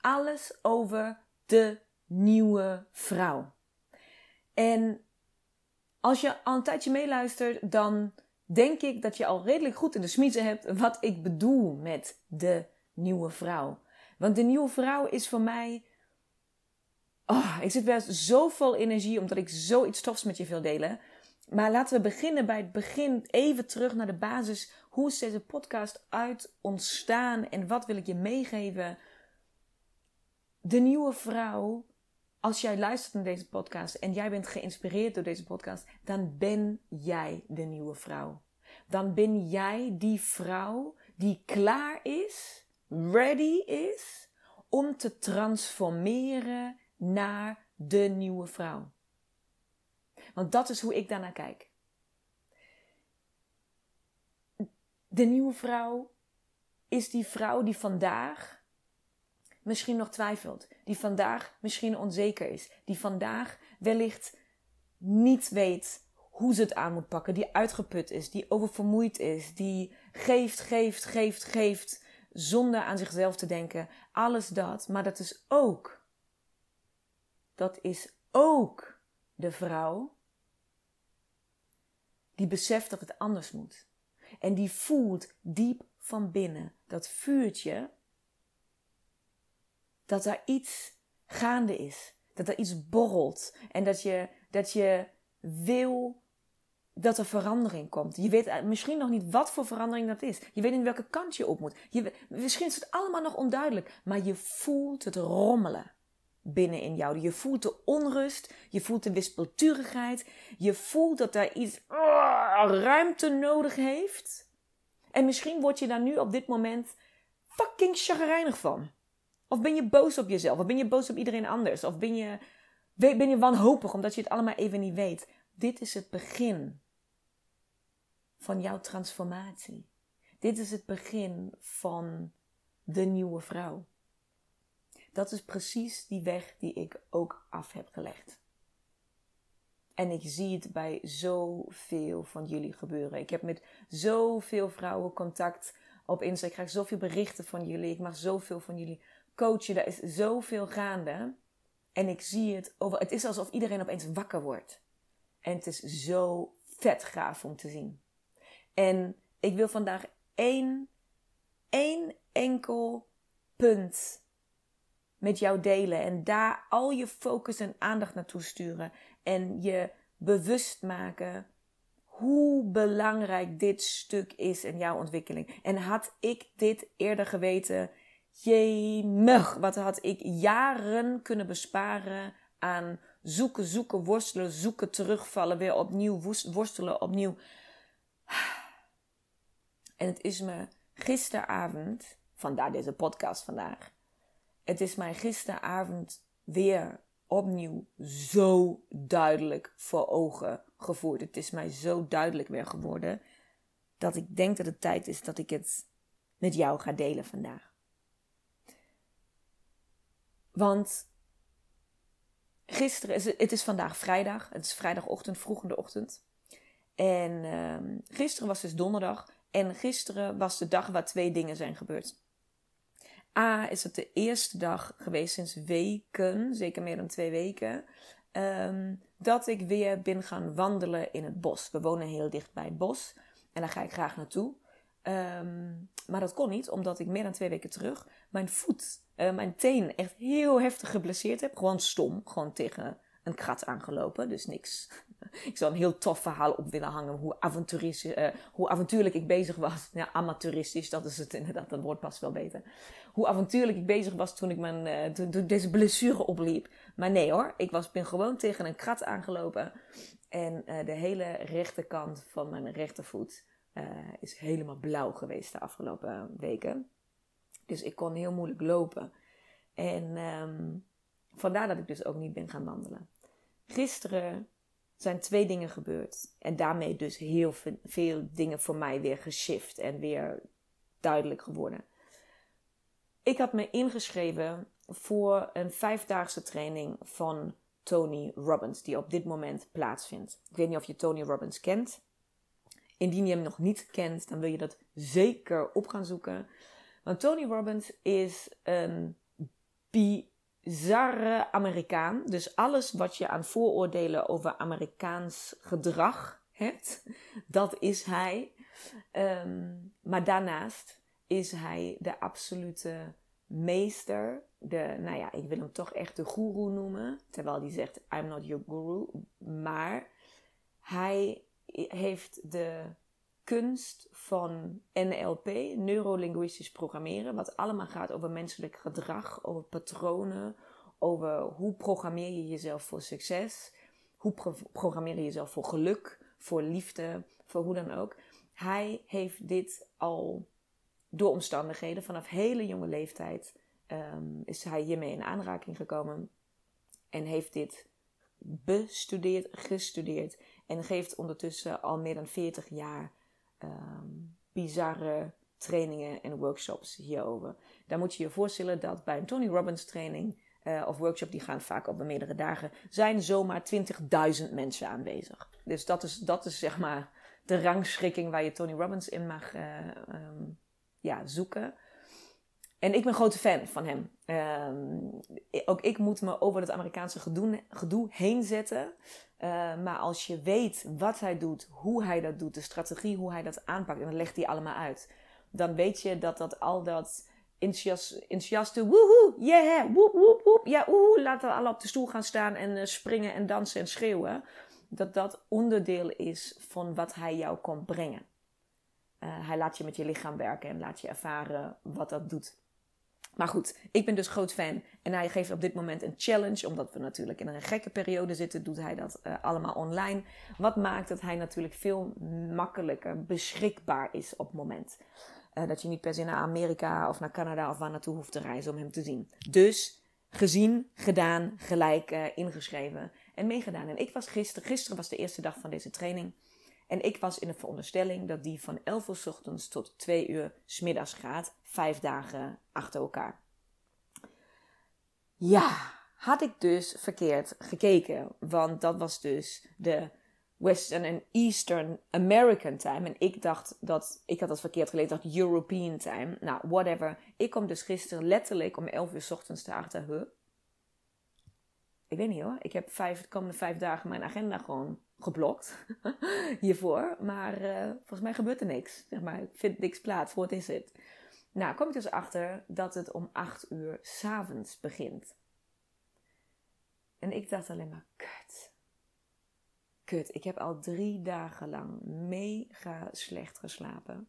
Alles over de nieuwe vrouw. En als je al een tijdje meeluistert, dan denk ik dat je al redelijk goed in de smiezen hebt wat ik bedoel met de nieuwe vrouw. Want de nieuwe vrouw is voor mij. Oh, ik zit zo vol energie omdat ik zoiets tofs met je wil delen. Maar laten we beginnen bij het begin. Even terug naar de basis. Hoe is deze podcast uit ontstaan en wat wil ik je meegeven? De nieuwe vrouw. Als jij luistert naar deze podcast en jij bent geïnspireerd door deze podcast, dan ben jij de nieuwe vrouw. Dan ben jij die vrouw die klaar is, ready is, om te transformeren naar de nieuwe vrouw. Want dat is hoe ik daarnaar kijk. De nieuwe vrouw is die vrouw die vandaag misschien nog twijfelt, die vandaag misschien onzeker is, die vandaag wellicht niet weet hoe ze het aan moet pakken, die uitgeput is, die oververmoeid is, die geeft, geeft, geeft, geeft, zonder aan zichzelf te denken. Alles dat, maar dat is ook, dat is ook de vrouw die beseft dat het anders moet. En die voelt diep van binnen dat vuurtje, dat er iets gaande is. Dat er iets borrelt. En dat je, dat je wil dat er verandering komt. Je weet misschien nog niet wat voor verandering dat is. Je weet niet welke kant je op moet. Je, misschien is het allemaal nog onduidelijk. Maar je voelt het rommelen binnen in jou. Je voelt de onrust, je voelt de wispelturigheid, je voelt dat daar iets uh, ruimte nodig heeft. En misschien word je daar nu op dit moment fucking chagrijnig van. Of ben je boos op jezelf, of ben je boos op iedereen anders, of ben je, ben je wanhopig omdat je het allemaal even niet weet. Dit is het begin van jouw transformatie. Dit is het begin van de nieuwe vrouw. Dat is precies die weg die ik ook af heb gelegd. En ik zie het bij zoveel van jullie gebeuren. Ik heb met zoveel vrouwen contact op Insta. Ik krijg zoveel berichten van jullie. Ik mag zoveel van jullie coachen. Er is zoveel gaande. En ik zie het over. Het is alsof iedereen opeens wakker wordt. En het is zo vet gaaf om te zien. En ik wil vandaag één, één enkel punt met jou delen. En daar al je focus en aandacht naartoe sturen. En je bewust maken hoe belangrijk dit stuk is in jouw ontwikkeling. En had ik dit eerder geweten, jemig, wat had ik jaren kunnen besparen aan zoeken, zoeken, worstelen, zoeken, terugvallen, weer opnieuw worstelen, opnieuw. En het is me gisteravond, vandaar deze podcast vandaag, het is mij gisteravond weer opnieuw zo duidelijk voor ogen gevoerd. Het is mij zo duidelijk weer geworden dat ik denk dat het tijd is dat ik het met jou ga delen vandaag. Want gisteren is het, is vandaag vrijdag, het is vrijdagochtend, vroeg in de ochtend. En uh, gisteren was dus donderdag en gisteren was de dag waar twee dingen zijn gebeurd. A, is het de eerste dag geweest sinds weken, zeker meer dan twee weken, ehm, dat ik weer ben gaan wandelen in het bos. We wonen heel dicht bij het bos en daar ga ik graag naartoe. Ehm, maar dat kon niet, omdat ik meer dan twee weken terug mijn voet, uh, mijn teen echt heel heftig geblesseerd heb. Gewoon stom, gewoon tegen een krat aangelopen, dus niks. ik zou een heel tof verhaal op willen hangen hoe, uh, hoe avontuurlijk ik bezig was. Ja, amateuristisch, dat is het inderdaad, dat woord past wel beter. Hoe avontuurlijk ik bezig was toen ik mijn, toen, deze blessure opliep. Maar nee hoor, ik was, ben gewoon tegen een krat aangelopen. En de hele rechterkant van mijn rechtervoet is helemaal blauw geweest de afgelopen weken. Dus ik kon heel moeilijk lopen. En um, vandaar dat ik dus ook niet ben gaan wandelen. Gisteren zijn twee dingen gebeurd. En daarmee dus heel veel dingen voor mij weer geshift en weer duidelijk geworden. Ik had me ingeschreven voor een vijfdaagse training van Tony Robbins, die op dit moment plaatsvindt. Ik weet niet of je Tony Robbins kent. Indien je hem nog niet kent, dan wil je dat zeker op gaan zoeken. Want Tony Robbins is een bizarre Amerikaan. Dus alles wat je aan vooroordelen over Amerikaans gedrag hebt, dat is hij. Ehm, maar daarnaast is hij de absolute meester. De, nou ja, ik wil hem toch echt de guru noemen. Terwijl hij zegt, I'm not your guru. Maar hij heeft de kunst van NLP, neurolinguistisch programmeren, wat allemaal gaat over menselijk gedrag, over patronen, over hoe programmeer je jezelf voor succes, hoe programmeer je jezelf voor geluk, voor liefde, voor hoe dan ook. Hij heeft dit al door omstandigheden vanaf hele jonge leeftijd um, is hij hiermee in aanraking gekomen en heeft dit bestudeerd, gestudeerd en geeft ondertussen al meer dan 40 jaar um, bizarre trainingen en workshops hierover. Dan moet je je voorstellen dat bij een Tony Robbins training uh, of workshop, die gaan vaak over meerdere dagen, zijn zomaar 20.000 mensen aanwezig. Dus dat is, dat is zeg maar de rangschikking waar je Tony Robbins in mag uh, um, ja, zoeken. En ik ben grote fan van hem. Um, ook ik moet me over het Amerikaanse gedoe, heen zetten. Uh, maar als je weet wat hij doet, hoe hij dat doet, de strategie, hoe hij dat aanpakt, en dan legt hij allemaal uit. Dan weet je dat dat al dat enthousiaste woehoe, yeah, woep, woep, woep, ja, oeh, laten we op de stoel gaan staan en uh, springen en dansen en schreeuwen. Dat dat onderdeel is van wat hij jou komt brengen. Uh, hij laat je met je lichaam werken en laat je ervaren wat dat doet. Maar goed, ik ben dus groot fan. En hij geeft op dit moment een challenge. Omdat we natuurlijk in een gekke periode zitten, doet hij dat uh, allemaal online. Wat maakt dat hij natuurlijk veel makkelijker beschikbaar is op het moment. Uh, dat je niet per se naar Amerika of naar Canada of waar naartoe hoeft te reizen om hem te zien. Dus gezien, gedaan, gelijk uh, ingeschreven en meegedaan. En ik was gisteren, gisteren was de eerste dag van deze training. En ik was in de veronderstelling dat die van 11 uur s ochtends tot 2 uur s middags gaat. Vijf dagen achter elkaar. Ja, had ik dus verkeerd gekeken. Want dat was dus de Western en Eastern American time. En ik dacht dat, ik had dat verkeerd gelezen, dacht European time. Nou, whatever. Ik kom dus gisteren letterlijk om 11 uur s ochtends te achter. Ik weet niet hoor. Ik heb de komende vijf dagen mijn agenda gewoon geblokt hiervoor. Maar uh, volgens mij gebeurt er niks. Zeg maar, ik vind niks plaats. Wat is het? Nou, kom ik dus achter dat het om 8 uur s'avonds begint. En ik dacht alleen maar, kut. Kut, ik heb al drie dagen lang mega slecht geslapen.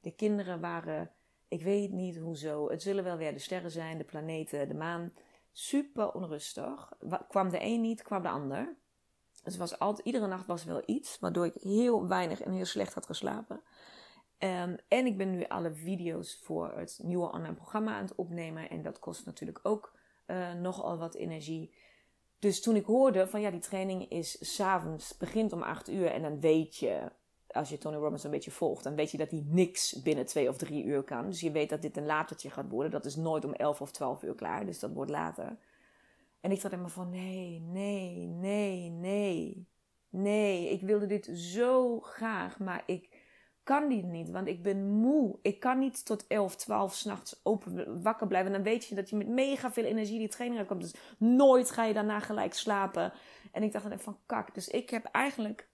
De kinderen waren, ik weet niet hoezo, het zullen wel weer de sterren zijn, de planeten, de maan. Super onrustig. Kwam de een niet, kwam de ander. Dus was altijd, iedere nacht was wel iets, waardoor ik heel weinig en heel slecht had geslapen. Um, en ik ben nu alle video's voor het nieuwe online programma aan het opnemen. En dat kost natuurlijk ook uh, nogal wat energie. Dus toen ik hoorde van ja, die training is s'avonds, begint om 8 uur. En dan weet je, als je Tony Robbins een beetje volgt, dan weet je dat hij niks binnen 2 of 3 uur kan. Dus je weet dat dit een latertje gaat worden. Dat is nooit om 11 of 12 uur klaar, dus dat wordt later. En ik dacht helemaal van nee, nee, nee, nee. Nee, ik wilde dit zo graag, maar ik kan dit niet, want ik ben moe. Ik kan niet tot 11, 12 s'nachts open wakker blijven. En dan weet je dat je met mega veel energie die training komt. Dus nooit ga je daarna gelijk slapen. En ik dacht dan van kak. Dus ik heb eigenlijk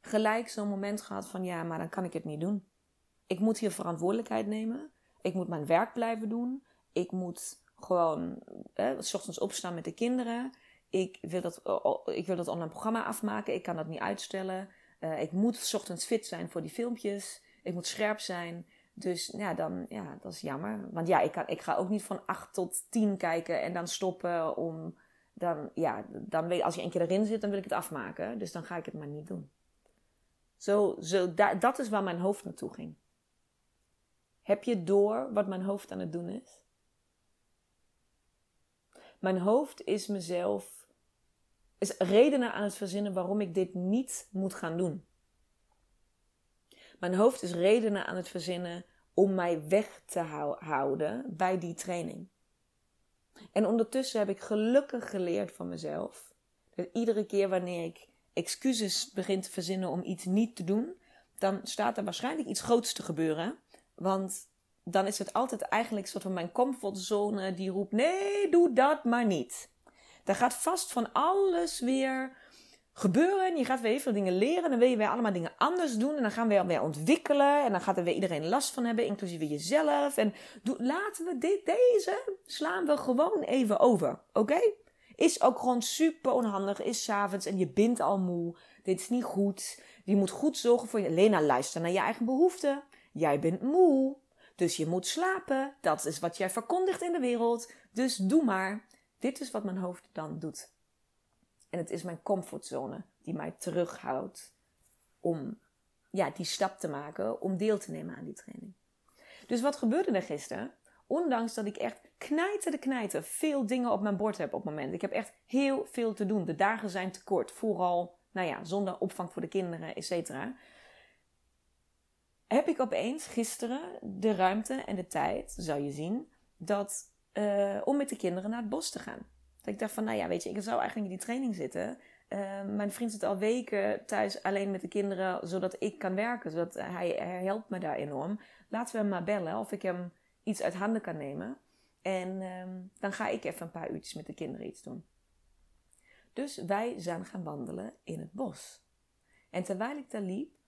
gelijk zo'n moment gehad van ja, maar dan kan ik het niet doen. ik moet hier verantwoordelijkheid nemen. Ik moet mijn werk blijven doen. Ik moet gewoon eh, s ochtends opstaan met de kinderen. Ik wil, dat, ik wil dat online programma afmaken. Ik kan dat niet uitstellen. Uh, ik moet s ochtends fit zijn voor die filmpjes. Ik moet scherp zijn. Dus ja, dan, ja, dat is jammer. Want ja, ik, kan, ik ga ook niet van 8 tot 10 kijken en dan stoppen om. Dan, ja, dan weet, als je een keer erin zit, dan wil ik het afmaken. Dus dan ga ik het maar niet doen. Zo, zo, da, dat is waar mijn hoofd naartoe ging. Heb je door wat mijn hoofd aan het doen is? Mijn hoofd is mezelf, is redenen aan het verzinnen waarom ik dit niet moet gaan doen. Mijn hoofd is redenen aan het verzinnen om mij weg te houden bij die training. En ondertussen heb ik gelukkig geleerd van mezelf. Dat iedere keer wanneer ik excuses begin te verzinnen om iets niet te doen, dan staat er waarschijnlijk iets groots te gebeuren. Want dan is het altijd eigenlijk soort van mijn comfortzone die roept: nee, doe dat maar niet. Er gaat vast van alles weer gebeuren. En je gaat weer heel veel dingen leren. Dan wil je weer allemaal dingen anders doen. En dan gaan we weer ontwikkelen. En dan gaat er weer iedereen last van hebben, inclusief jezelf. En laten we dit, deze slaan we gewoon even over. Oké? Is ook gewoon super onhandig. Is s'avonds en je bent al moe. Dit is niet goed. Je moet goed zorgen voor je. Lena, luister naar je eigen behoeften. Jij bent moe. Dus je moet slapen. Dat is wat jij verkondigt in de wereld. Dus doe maar. Dit is wat mijn hoofd dan doet. En het is mijn comfortzone die mij terughoudt om ja, die stap te maken om deel te nemen aan die training. Dus wat gebeurde er gisteren? Ondanks dat ik echt knijten de knijten veel dingen op mijn bord heb op het moment. Ik heb echt heel veel te doen. De dagen zijn te kort. Vooral, nou ja, zonder opvang voor de kinderen, et cetera. Heb ik opeens gisteren de ruimte en de tijd, zou je zien, dat, uh, om met de kinderen naar het bos te gaan. Dat ik dacht van, nou ja, weet je, ik zou eigenlijk in die training zitten. Uh, mijn vriend zit al weken thuis alleen met de kinderen, zodat ik kan werken. Zodat hij, hij helpt me daar enorm. Laten we hem maar bellen of ik hem iets uit handen kan nemen. En uh, dan ga ik even een paar uurtjes met de kinderen iets doen. Dus wij zijn gaan wandelen in het bos. En terwijl ik daar liep,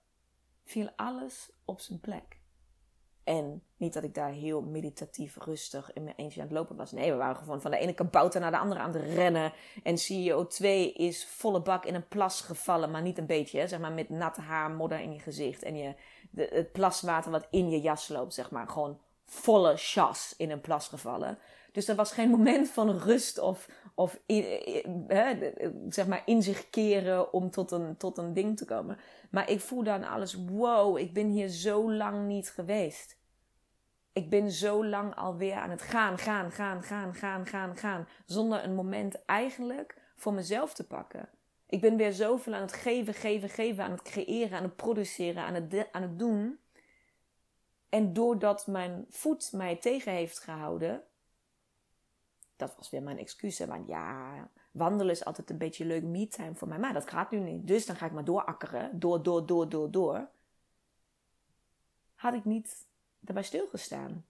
viel alles op zijn plek. En niet dat ik daar heel meditatief rustig in mijn eentje aan het lopen was. Nee, we waren gewoon van de ene kabouter naar de andere aan het rennen. En CEO2 is volle bak in een plas gevallen, maar niet een beetje. Zeg maar met natte haar, modder in je gezicht. En je, de, het plaswater wat in je jas loopt, zeg maar. Gewoon volle chas in een plas gevallen. Dus er was geen moment van rust of, of hè, zeg maar in zich keren om tot een, tot een ding te komen. Maar ik voel dan alles, wow, ik ben hier zo lang niet geweest. Ik ben zo lang alweer aan het gaan, gaan, gaan, gaan, gaan, gaan, gaan. Zonder een moment eigenlijk voor mezelf te pakken. Ik ben weer zoveel aan het geven, geven, geven, aan het creëren, aan het produceren, aan het, aan het doen. En doordat mijn voet mij tegen heeft gehouden, dat was weer mijn excuus. Want ja, wandelen is altijd een beetje leuk me-time voor mij. Maar dat gaat nu niet. Dus dan ga ik maar doorakkeren. Door, door, door, door, door. Had ik niet daarbij stilgestaan.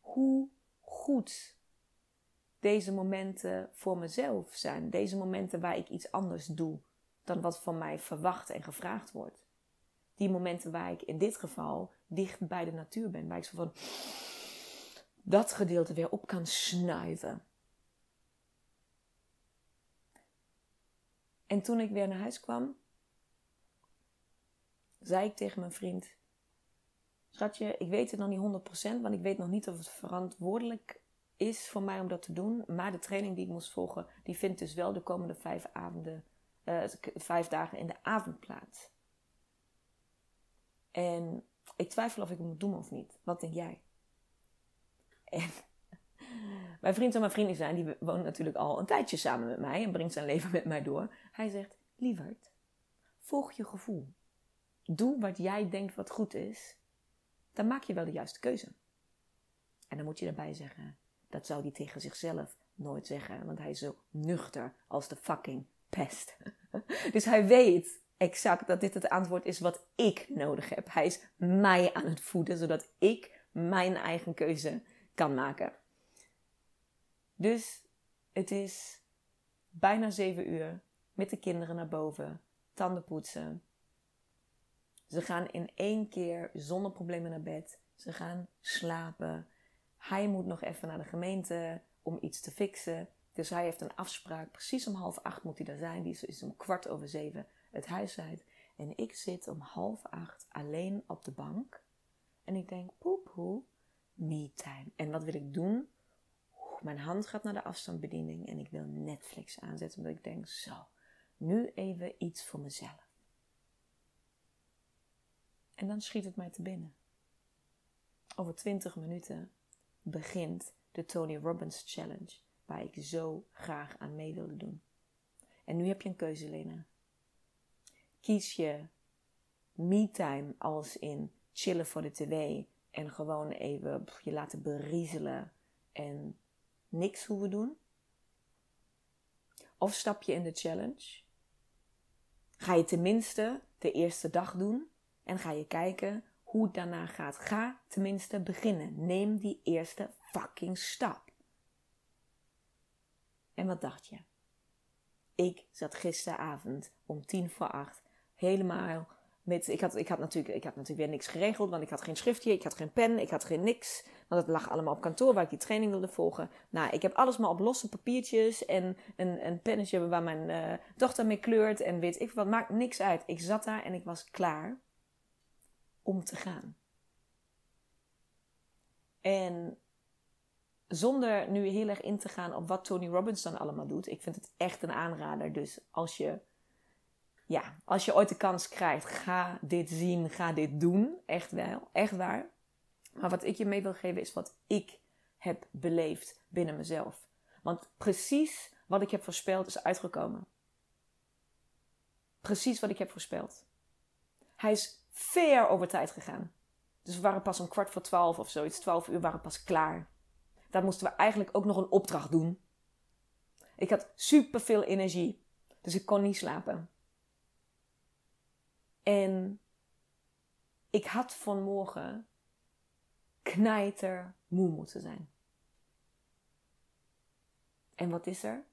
Hoe goed deze momenten voor mezelf zijn. Deze momenten waar ik iets anders doe dan wat van mij verwacht en gevraagd wordt. Die momenten waar ik in dit geval dicht bij de natuur ben. Waar ik zo van dat gedeelte weer op kan snuiven. En toen ik weer naar huis kwam, zei ik tegen mijn vriend: Schatje, ik weet het nog niet 100%, want ik weet nog niet of het verantwoordelijk is voor mij om dat te doen. Maar de training die ik moest volgen, die vindt dus wel de komende vijf, avonden, uh, vijf dagen in de avond plaats. En ik twijfel of ik het moet doen of niet. Wat denk jij? En mijn vriend en mijn vriendin zijn, die woont natuurlijk al een tijdje samen met mij en brengt zijn leven met mij door. Hij zegt, lieverd, volg je gevoel. Doe wat jij denkt wat goed is. Dan maak je wel de juiste keuze. En dan moet je erbij zeggen, dat zou hij tegen zichzelf nooit zeggen, want hij is zo nuchter als de fucking pest. dus hij weet exact dat dit het antwoord is wat ik nodig heb. Hij is mij aan het voeden, zodat ik mijn eigen keuze kan maken. Dus het is bijna zeven uur met de kinderen naar boven, tanden poetsen, Ze gaan in één keer zonder problemen naar bed. Ze gaan slapen. Hij moet nog even naar de gemeente om iets te fixen. Dus hij heeft een afspraak. Precies om half acht moet hij daar zijn. Die is om kwart over zeven het huis uit. En ik zit om half acht alleen op de bank. En ik denk, poepoe, me time. En wat wil ik doen? Mijn hand gaat naar de afstandsbediening en ik wil Netflix aanzetten. Omdat ik denk, zo, nu even iets voor mezelf. En dan schiet het mij te binnen. Over 20 minuten begint de Tony Robbins Challenge, waar ik zo graag aan mee wilde doen. En nu heb je een keuze, Lena. Kies je me-time als in chillen voor de tv en gewoon even je laten beriezelen en niks hoeven doen? Of stap je in de challenge? Ga je tenminste de eerste dag doen en ga je kijken hoe het daarna gaat. Ga tenminste beginnen. Neem die eerste fucking stap. En wat dacht je? Ik zat gisteravond om tien voor acht helemaal Ik had, ik, had natuurlijk, ik had natuurlijk weer niks geregeld, want ik had geen schriftje, ik had geen pen, ik had geen niks. Want het lag allemaal op kantoor waar ik die training wilde volgen. Nou, ik heb alles maar op losse papiertjes en een, een pennetje waar mijn uh, dochter mee kleurt en weet ik wat. Maakt niks uit. Ik zat daar en ik was klaar om te gaan. En zonder nu heel erg in te gaan op wat Tony Robbins dan allemaal doet. Ik vind het echt een aanrader. Dus als je, ja, als je ooit de kans krijgt, ga dit zien, ga dit doen. Echt wel, echt waar. Maar wat ik je mee wil geven is wat ik heb beleefd binnen mezelf. Want precies wat ik heb voorspeld is uitgekomen. Precies wat ik heb voorspeld. Hij is ver over tijd gegaan. Dus we waren pas om kwart voor twaalf of zoiets, twaalf uur waren pas klaar. Daar moesten we eigenlijk ook nog een opdracht doen. Ik had super veel energie, dus ik kon niet slapen. En ik had vanmorgen knijter moe moeten zijn. En wat is er?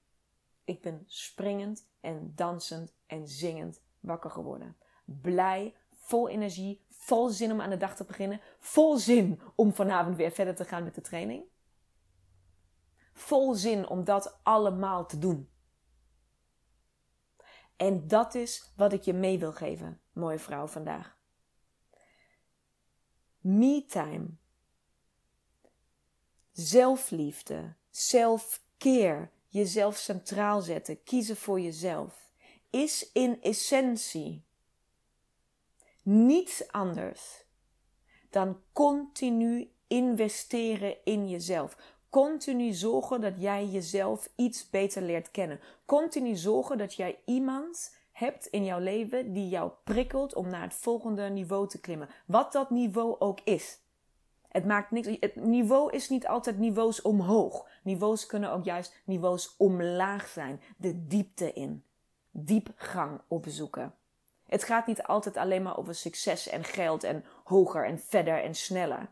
Ik ben springend en dansend en zingend wakker geworden. Blij, vol energie, vol zin om aan de dag te beginnen, vol zin om vanavond weer verder te gaan met de training. Vol zin om dat allemaal te doen. En dat is wat ik je mee wil geven, mooie vrouw, vandaag. Me-time. Zelfliefde, self-care, jezelf centraal zetten, kiezen voor jezelf, is in essentie niets anders dan continu investeren in jezelf. Continu zorgen dat jij jezelf iets beter leert kennen. Continu zorgen dat jij iemand hebt in jouw leven die jou prikkelt om naar het volgende niveau te klimmen. Wat dat niveau ook is. Het maakt niks. Het niveau is niet altijd niveaus omhoog. Niveaus kunnen ook juist niveaus omlaag zijn. De diepte in. Diepgang opzoeken. Het gaat niet altijd alleen maar over succes en geld en hoger en verder en sneller.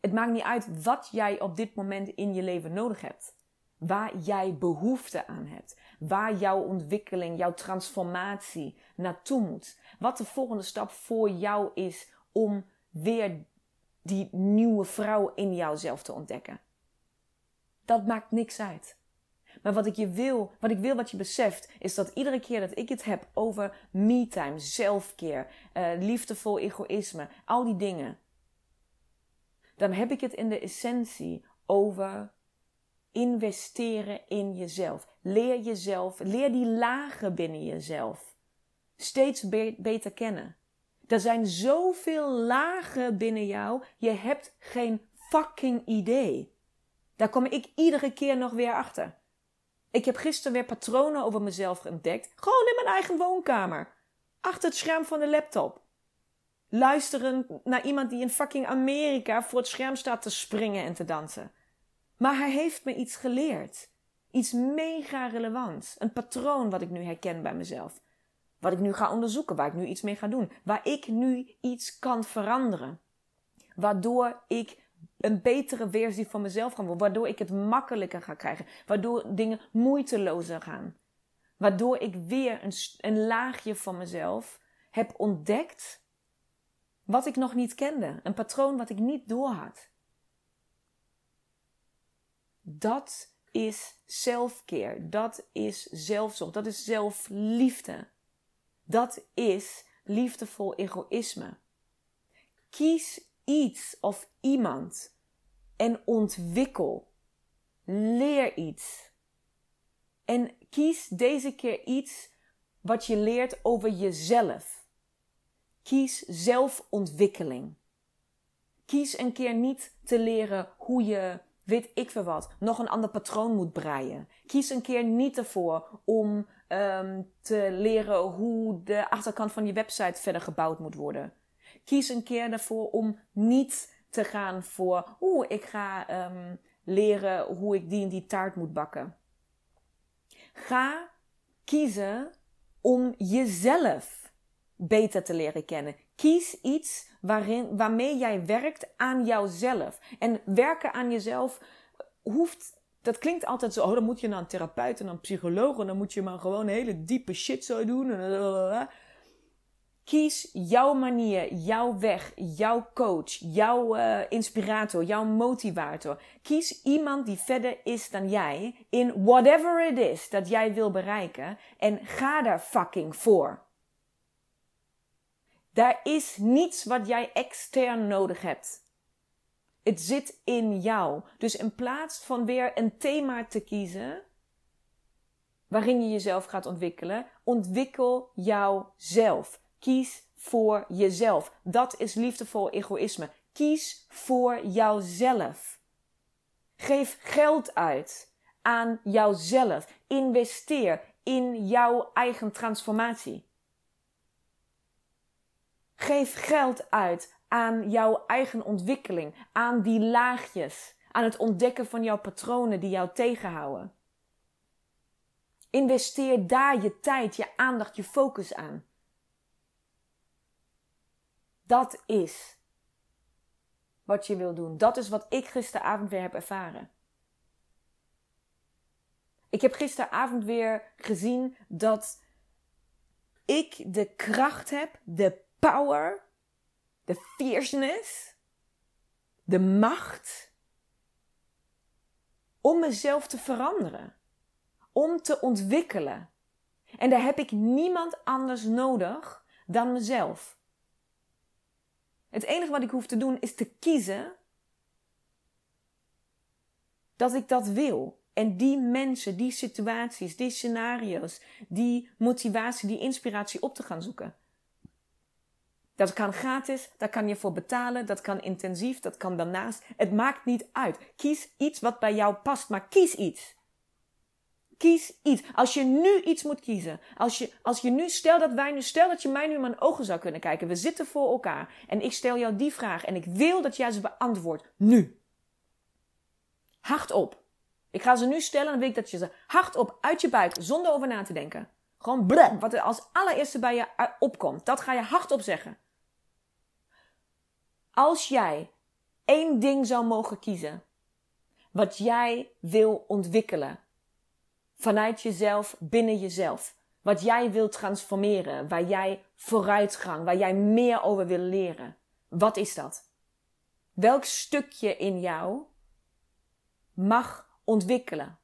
Het maakt niet uit wat jij op dit moment in je leven nodig hebt. Waar jij behoefte aan hebt. Waar jouw ontwikkeling, jouw transformatie naartoe moet. Wat de volgende stap voor jou is om weer die nieuwe vrouw in jouzelf te ontdekken. Dat maakt niks uit. Maar wat ik je wil, wat ik wil wat je beseft, is dat iedere keer dat ik het heb over me-time, zelfcare, uh, liefdevol egoïsme, al die dingen, dan heb ik het in de essentie over investeren in jezelf. Leer jezelf, leer die lagen binnen jezelf steeds beter kennen. Er zijn zoveel lagen binnen jou, je hebt geen fucking idee. Daar kom ik iedere keer nog weer achter. Ik heb gisteren weer patronen over mezelf ontdekt. Gewoon in mijn eigen woonkamer. Achter het scherm van de laptop. Luisteren naar iemand die in fucking Amerika voor het scherm staat te springen en te dansen. Maar hij heeft me iets geleerd. Iets mega relevants. Een patroon wat ik nu herken bij mezelf. Wat ik nu ga onderzoeken, waar ik nu iets mee ga doen. Waar ik nu iets kan veranderen. Waardoor ik een betere versie van mezelf gaan worden. Waardoor ik het makkelijker ga krijgen. Waardoor dingen moeitelozer gaan. Waardoor ik weer een, een laagje van mezelf heb ontdekt wat ik nog niet kende. Een patroon wat ik niet doorhad. Dat is selfcare. Dat is zelfzorg. Dat is zelfliefde. Dat is liefdevol egoïsme. Kies iets of iemand en ontwikkel. Leer iets. En kies deze keer iets wat je leert over jezelf. Kies zelfontwikkeling. Kies een keer niet te leren hoe je, weet ik veel wat, nog een ander patroon moet breien. Kies een keer niet ervoor om um, te leren hoe de achterkant van je website verder gebouwd moet worden. Kies een keer ervoor om niet te gaan voor, oeh, ik ga um, leren hoe ik die en die taart moet bakken. Ga kiezen om jezelf beter te leren kennen. Kies iets waarin, waarmee jij werkt aan jouzelf. En werken aan jezelf hoeft. Dat klinkt altijd zo, oh, dan moet je naar een therapeut en een psycholoog en dan moet je maar gewoon hele diepe shit zo doen. Kies jouw manier, jouw weg, jouw coach, jouw uh, inspirator, jouw motivator. Kies iemand die verder is dan jij in whatever it is dat jij wil bereiken en ga daar fucking voor. Daar is niets wat jij extern nodig hebt. Het zit in jou. Dus in plaats van weer een thema te kiezen waarin je jezelf gaat ontwikkelen, ontwikkel jouzelf. Kies voor jezelf. Dat is liefdevol egoïsme. Kies voor jouzelf. Geef geld uit aan jouzelf. Investeer in jouw eigen transformatie. Geef geld uit aan jouw eigen ontwikkeling, aan die laagjes, aan het ontdekken van jouw patronen die jou tegenhouden. Investeer daar je tijd, je aandacht, je focus aan. Dat is wat je wil doen. Dat is wat ik gisteravond weer heb ervaren. Ik heb gisteravond weer gezien dat ik de kracht heb, de power, de fierceness, de macht om mezelf te veranderen, om te ontwikkelen. En daar heb ik niemand anders nodig dan mezelf. Het enige wat ik hoef te doen is te kiezen dat ik dat wil. En die mensen, die situaties, die scenario's, die motivatie, die inspiratie op te gaan zoeken. Dat kan gratis, daar kan je voor betalen, dat kan intensief, dat kan daarnaast. Het maakt niet uit. Kies iets wat bij jou past, maar kies iets. Kies iets. Als je nu iets moet kiezen. Als je, als je nu, stel dat wij nu, stel dat je mij nu in mijn ogen zou kunnen kijken. We zitten voor elkaar. En ik stel jou die vraag. En ik wil dat jij ze beantwoordt. Nu. Hardop. Ik ga ze nu stellen en dan wil ik dat je ze hardop uit je buik, zonder over na te denken. Gewoon blem, wat er als allereerste bij je opkomt. Dat ga je hardop zeggen. Als jij één ding zou mogen kiezen. Wat jij wil ontwikkelen vanuit jezelf, binnen jezelf. Wat jij wilt transformeren, waar jij vooruitgang, waar jij meer over wil leren. Wat is dat? Welk stukje in jou mag ontwikkelen?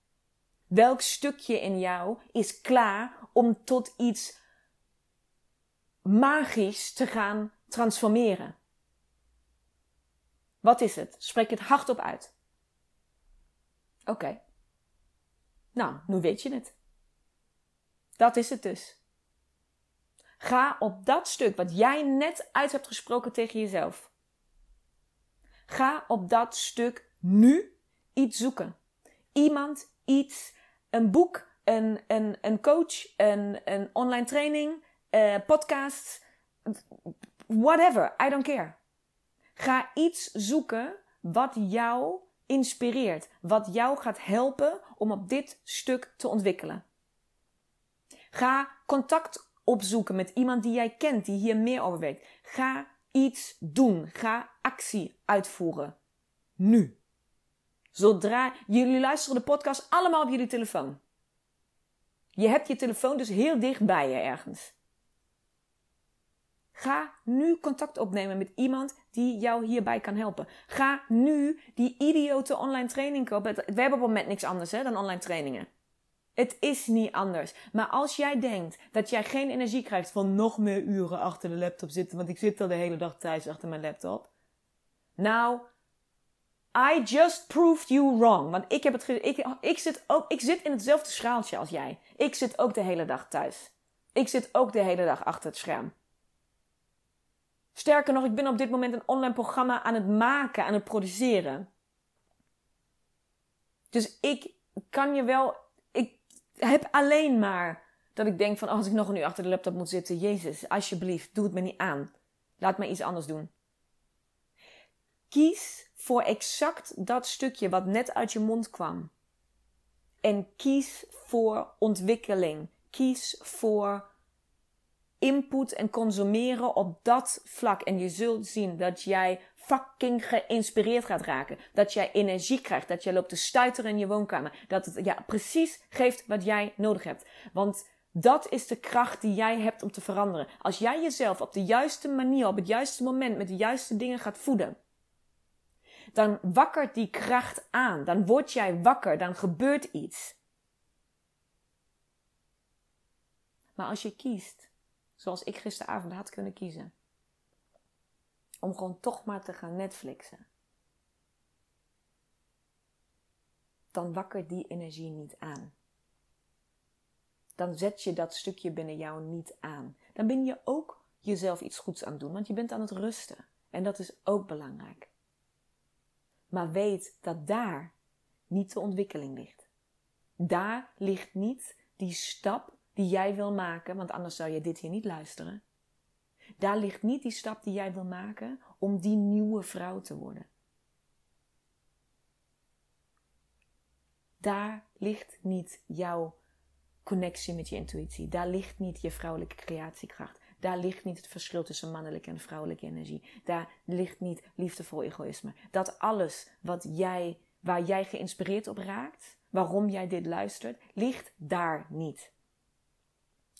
Welk stukje in jou is klaar om tot iets magisch te gaan transformeren? Wat is het? Spreek het hardop uit. Oké. Nou, nu weet je het. Dat is het dus. Ga op dat stuk wat jij net uit hebt gesproken tegen jezelf. Ga op dat stuk nu iets zoeken. Iemand, iets, een boek, een, een, een coach, een, een online training, podcast, whatever, I don't care. Ga iets zoeken wat jou inspireert, wat jou gaat helpen om op dit stuk te ontwikkelen. Ga contact opzoeken met iemand die jij kent, die hier meer over weet. Ga iets doen. Ga actie uitvoeren. Nu. Zodra jullie luisteren de podcast allemaal op jullie telefoon. Je hebt je telefoon dus heel dicht bij je ergens. Ga nu contact opnemen met iemand die jou hierbij kan helpen. Ga nu die idiote online training kopen. We hebben op het moment niks anders hè, dan online trainingen. Het is niet anders. Maar als jij denkt dat jij geen energie krijgt van nog meer uren achter de laptop zitten, want ik zit al de hele dag thuis achter mijn laptop. Nou, I just proved you wrong. Want ik, heb het ik, ik, zit ook, ik zit in hetzelfde schaaltje als jij. Ik zit ook de hele dag thuis. Ik zit ook de hele dag achter het scherm. Sterker nog, ik ben op dit moment een online programma aan het maken, aan het produceren. Dus ik kan je wel. Ik heb alleen maar dat ik denk van als ik nog een uur achter de laptop moet zitten, Jezus, alsjeblieft, doe het me niet aan. Laat me iets anders doen. Kies voor exact dat stukje wat net uit je mond kwam. En kies voor ontwikkeling. Kies voor input en consumeren op dat vlak. En je zult zien dat jij fucking geïnspireerd gaat raken. Dat jij energie krijgt. Dat jij loopt te stuiteren in je woonkamer. Dat het ja, precies geeft wat jij nodig hebt. Want dat is de kracht die jij hebt om te veranderen. Als jij jezelf op de juiste manier, op het juiste moment, met de juiste dingen gaat voeden. Dan wakkert die kracht aan. Dan word jij wakker. Dan gebeurt iets. Maar als je kiest Zoals ik gisteravond had kunnen kiezen. Om gewoon toch maar te gaan Netflixen. Dan wakkert die energie niet aan. Dan zet je dat stukje binnen jou niet aan. Dan ben je ook jezelf iets goeds aan het doen, want je bent aan het rusten. En dat is ook belangrijk. Maar weet dat daar niet de ontwikkeling ligt. Daar ligt niet die stap die jij wil maken, want anders zou je dit hier niet luisteren. Daar ligt niet die stap die jij wil maken om die nieuwe vrouw te worden. Daar ligt niet jouw connectie met je intuïtie. Daar ligt niet je vrouwelijke creatiekracht. Daar ligt niet het verschil tussen mannelijke en vrouwelijke energie. Daar ligt niet liefdevol egoïsme. Dat alles wat jij, waar jij geïnspireerd op raakt, waarom jij dit luistert, ligt daar niet.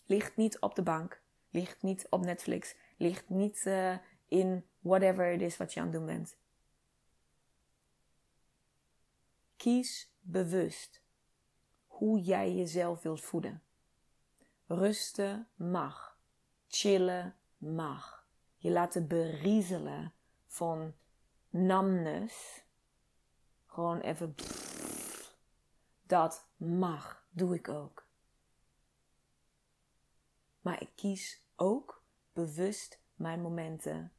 Ligt niet op de bank. Ligt niet op Netflix. Ligt niet uh, in whatever het is wat je aan het doen bent. Kies bewust hoe jij jezelf wilt voeden. Rusten mag. Chillen mag. Je laten beriezelen van namnes. Gewoon even. dat mag. Doe ik ook. Maar ik kies ook bewust mijn momenten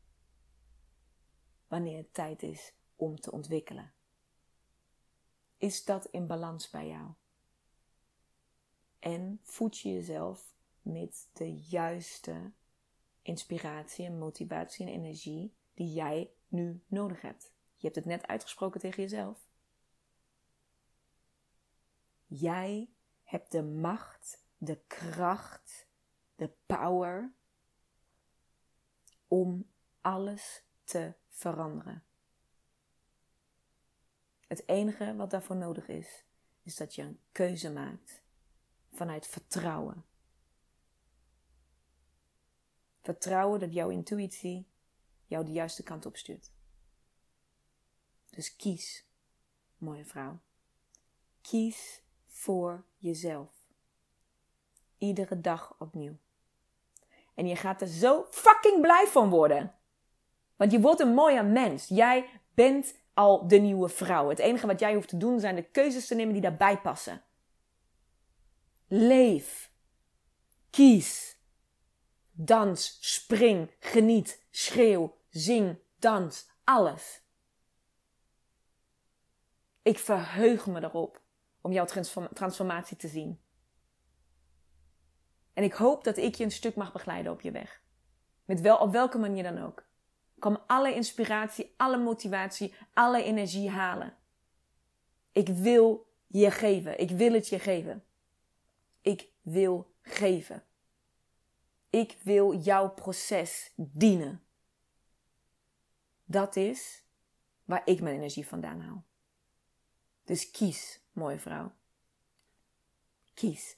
wanneer het tijd is om te ontwikkelen. Is dat in balans bij jou? En voed je jezelf met de juiste inspiratie en motivatie en energie die jij nu nodig hebt. Je hebt het net uitgesproken tegen jezelf. Jij hebt de macht, de kracht de power om alles te veranderen. Het enige wat daarvoor nodig is, is dat je een keuze maakt vanuit vertrouwen. Vertrouwen dat jouw intuïtie jou de juiste kant op stuurt. Dus kies, mooie vrouw. Kies voor jezelf. Iedere dag opnieuw. En je gaat er zo fucking blij van worden. Want je wordt een mooie mens. Jij bent al de nieuwe vrouw. Het enige wat jij hoeft te doen zijn de keuzes te nemen die daarbij passen. Leef. Kies. Dans, spring, geniet, schreeuw, zing, dans, alles. Ik verheug me erop om jouw transformatie te zien. En ik hoop dat ik je een stuk mag begeleiden op je weg. Met wel, op welke manier dan ook. Kom alle inspiratie, alle motivatie, alle energie halen. Ik wil je geven. Ik wil het je geven. Ik wil geven. Ik wil jouw proces dienen. Dat is waar ik mijn energie vandaan haal. Dus kies, mooie vrouw. Kies.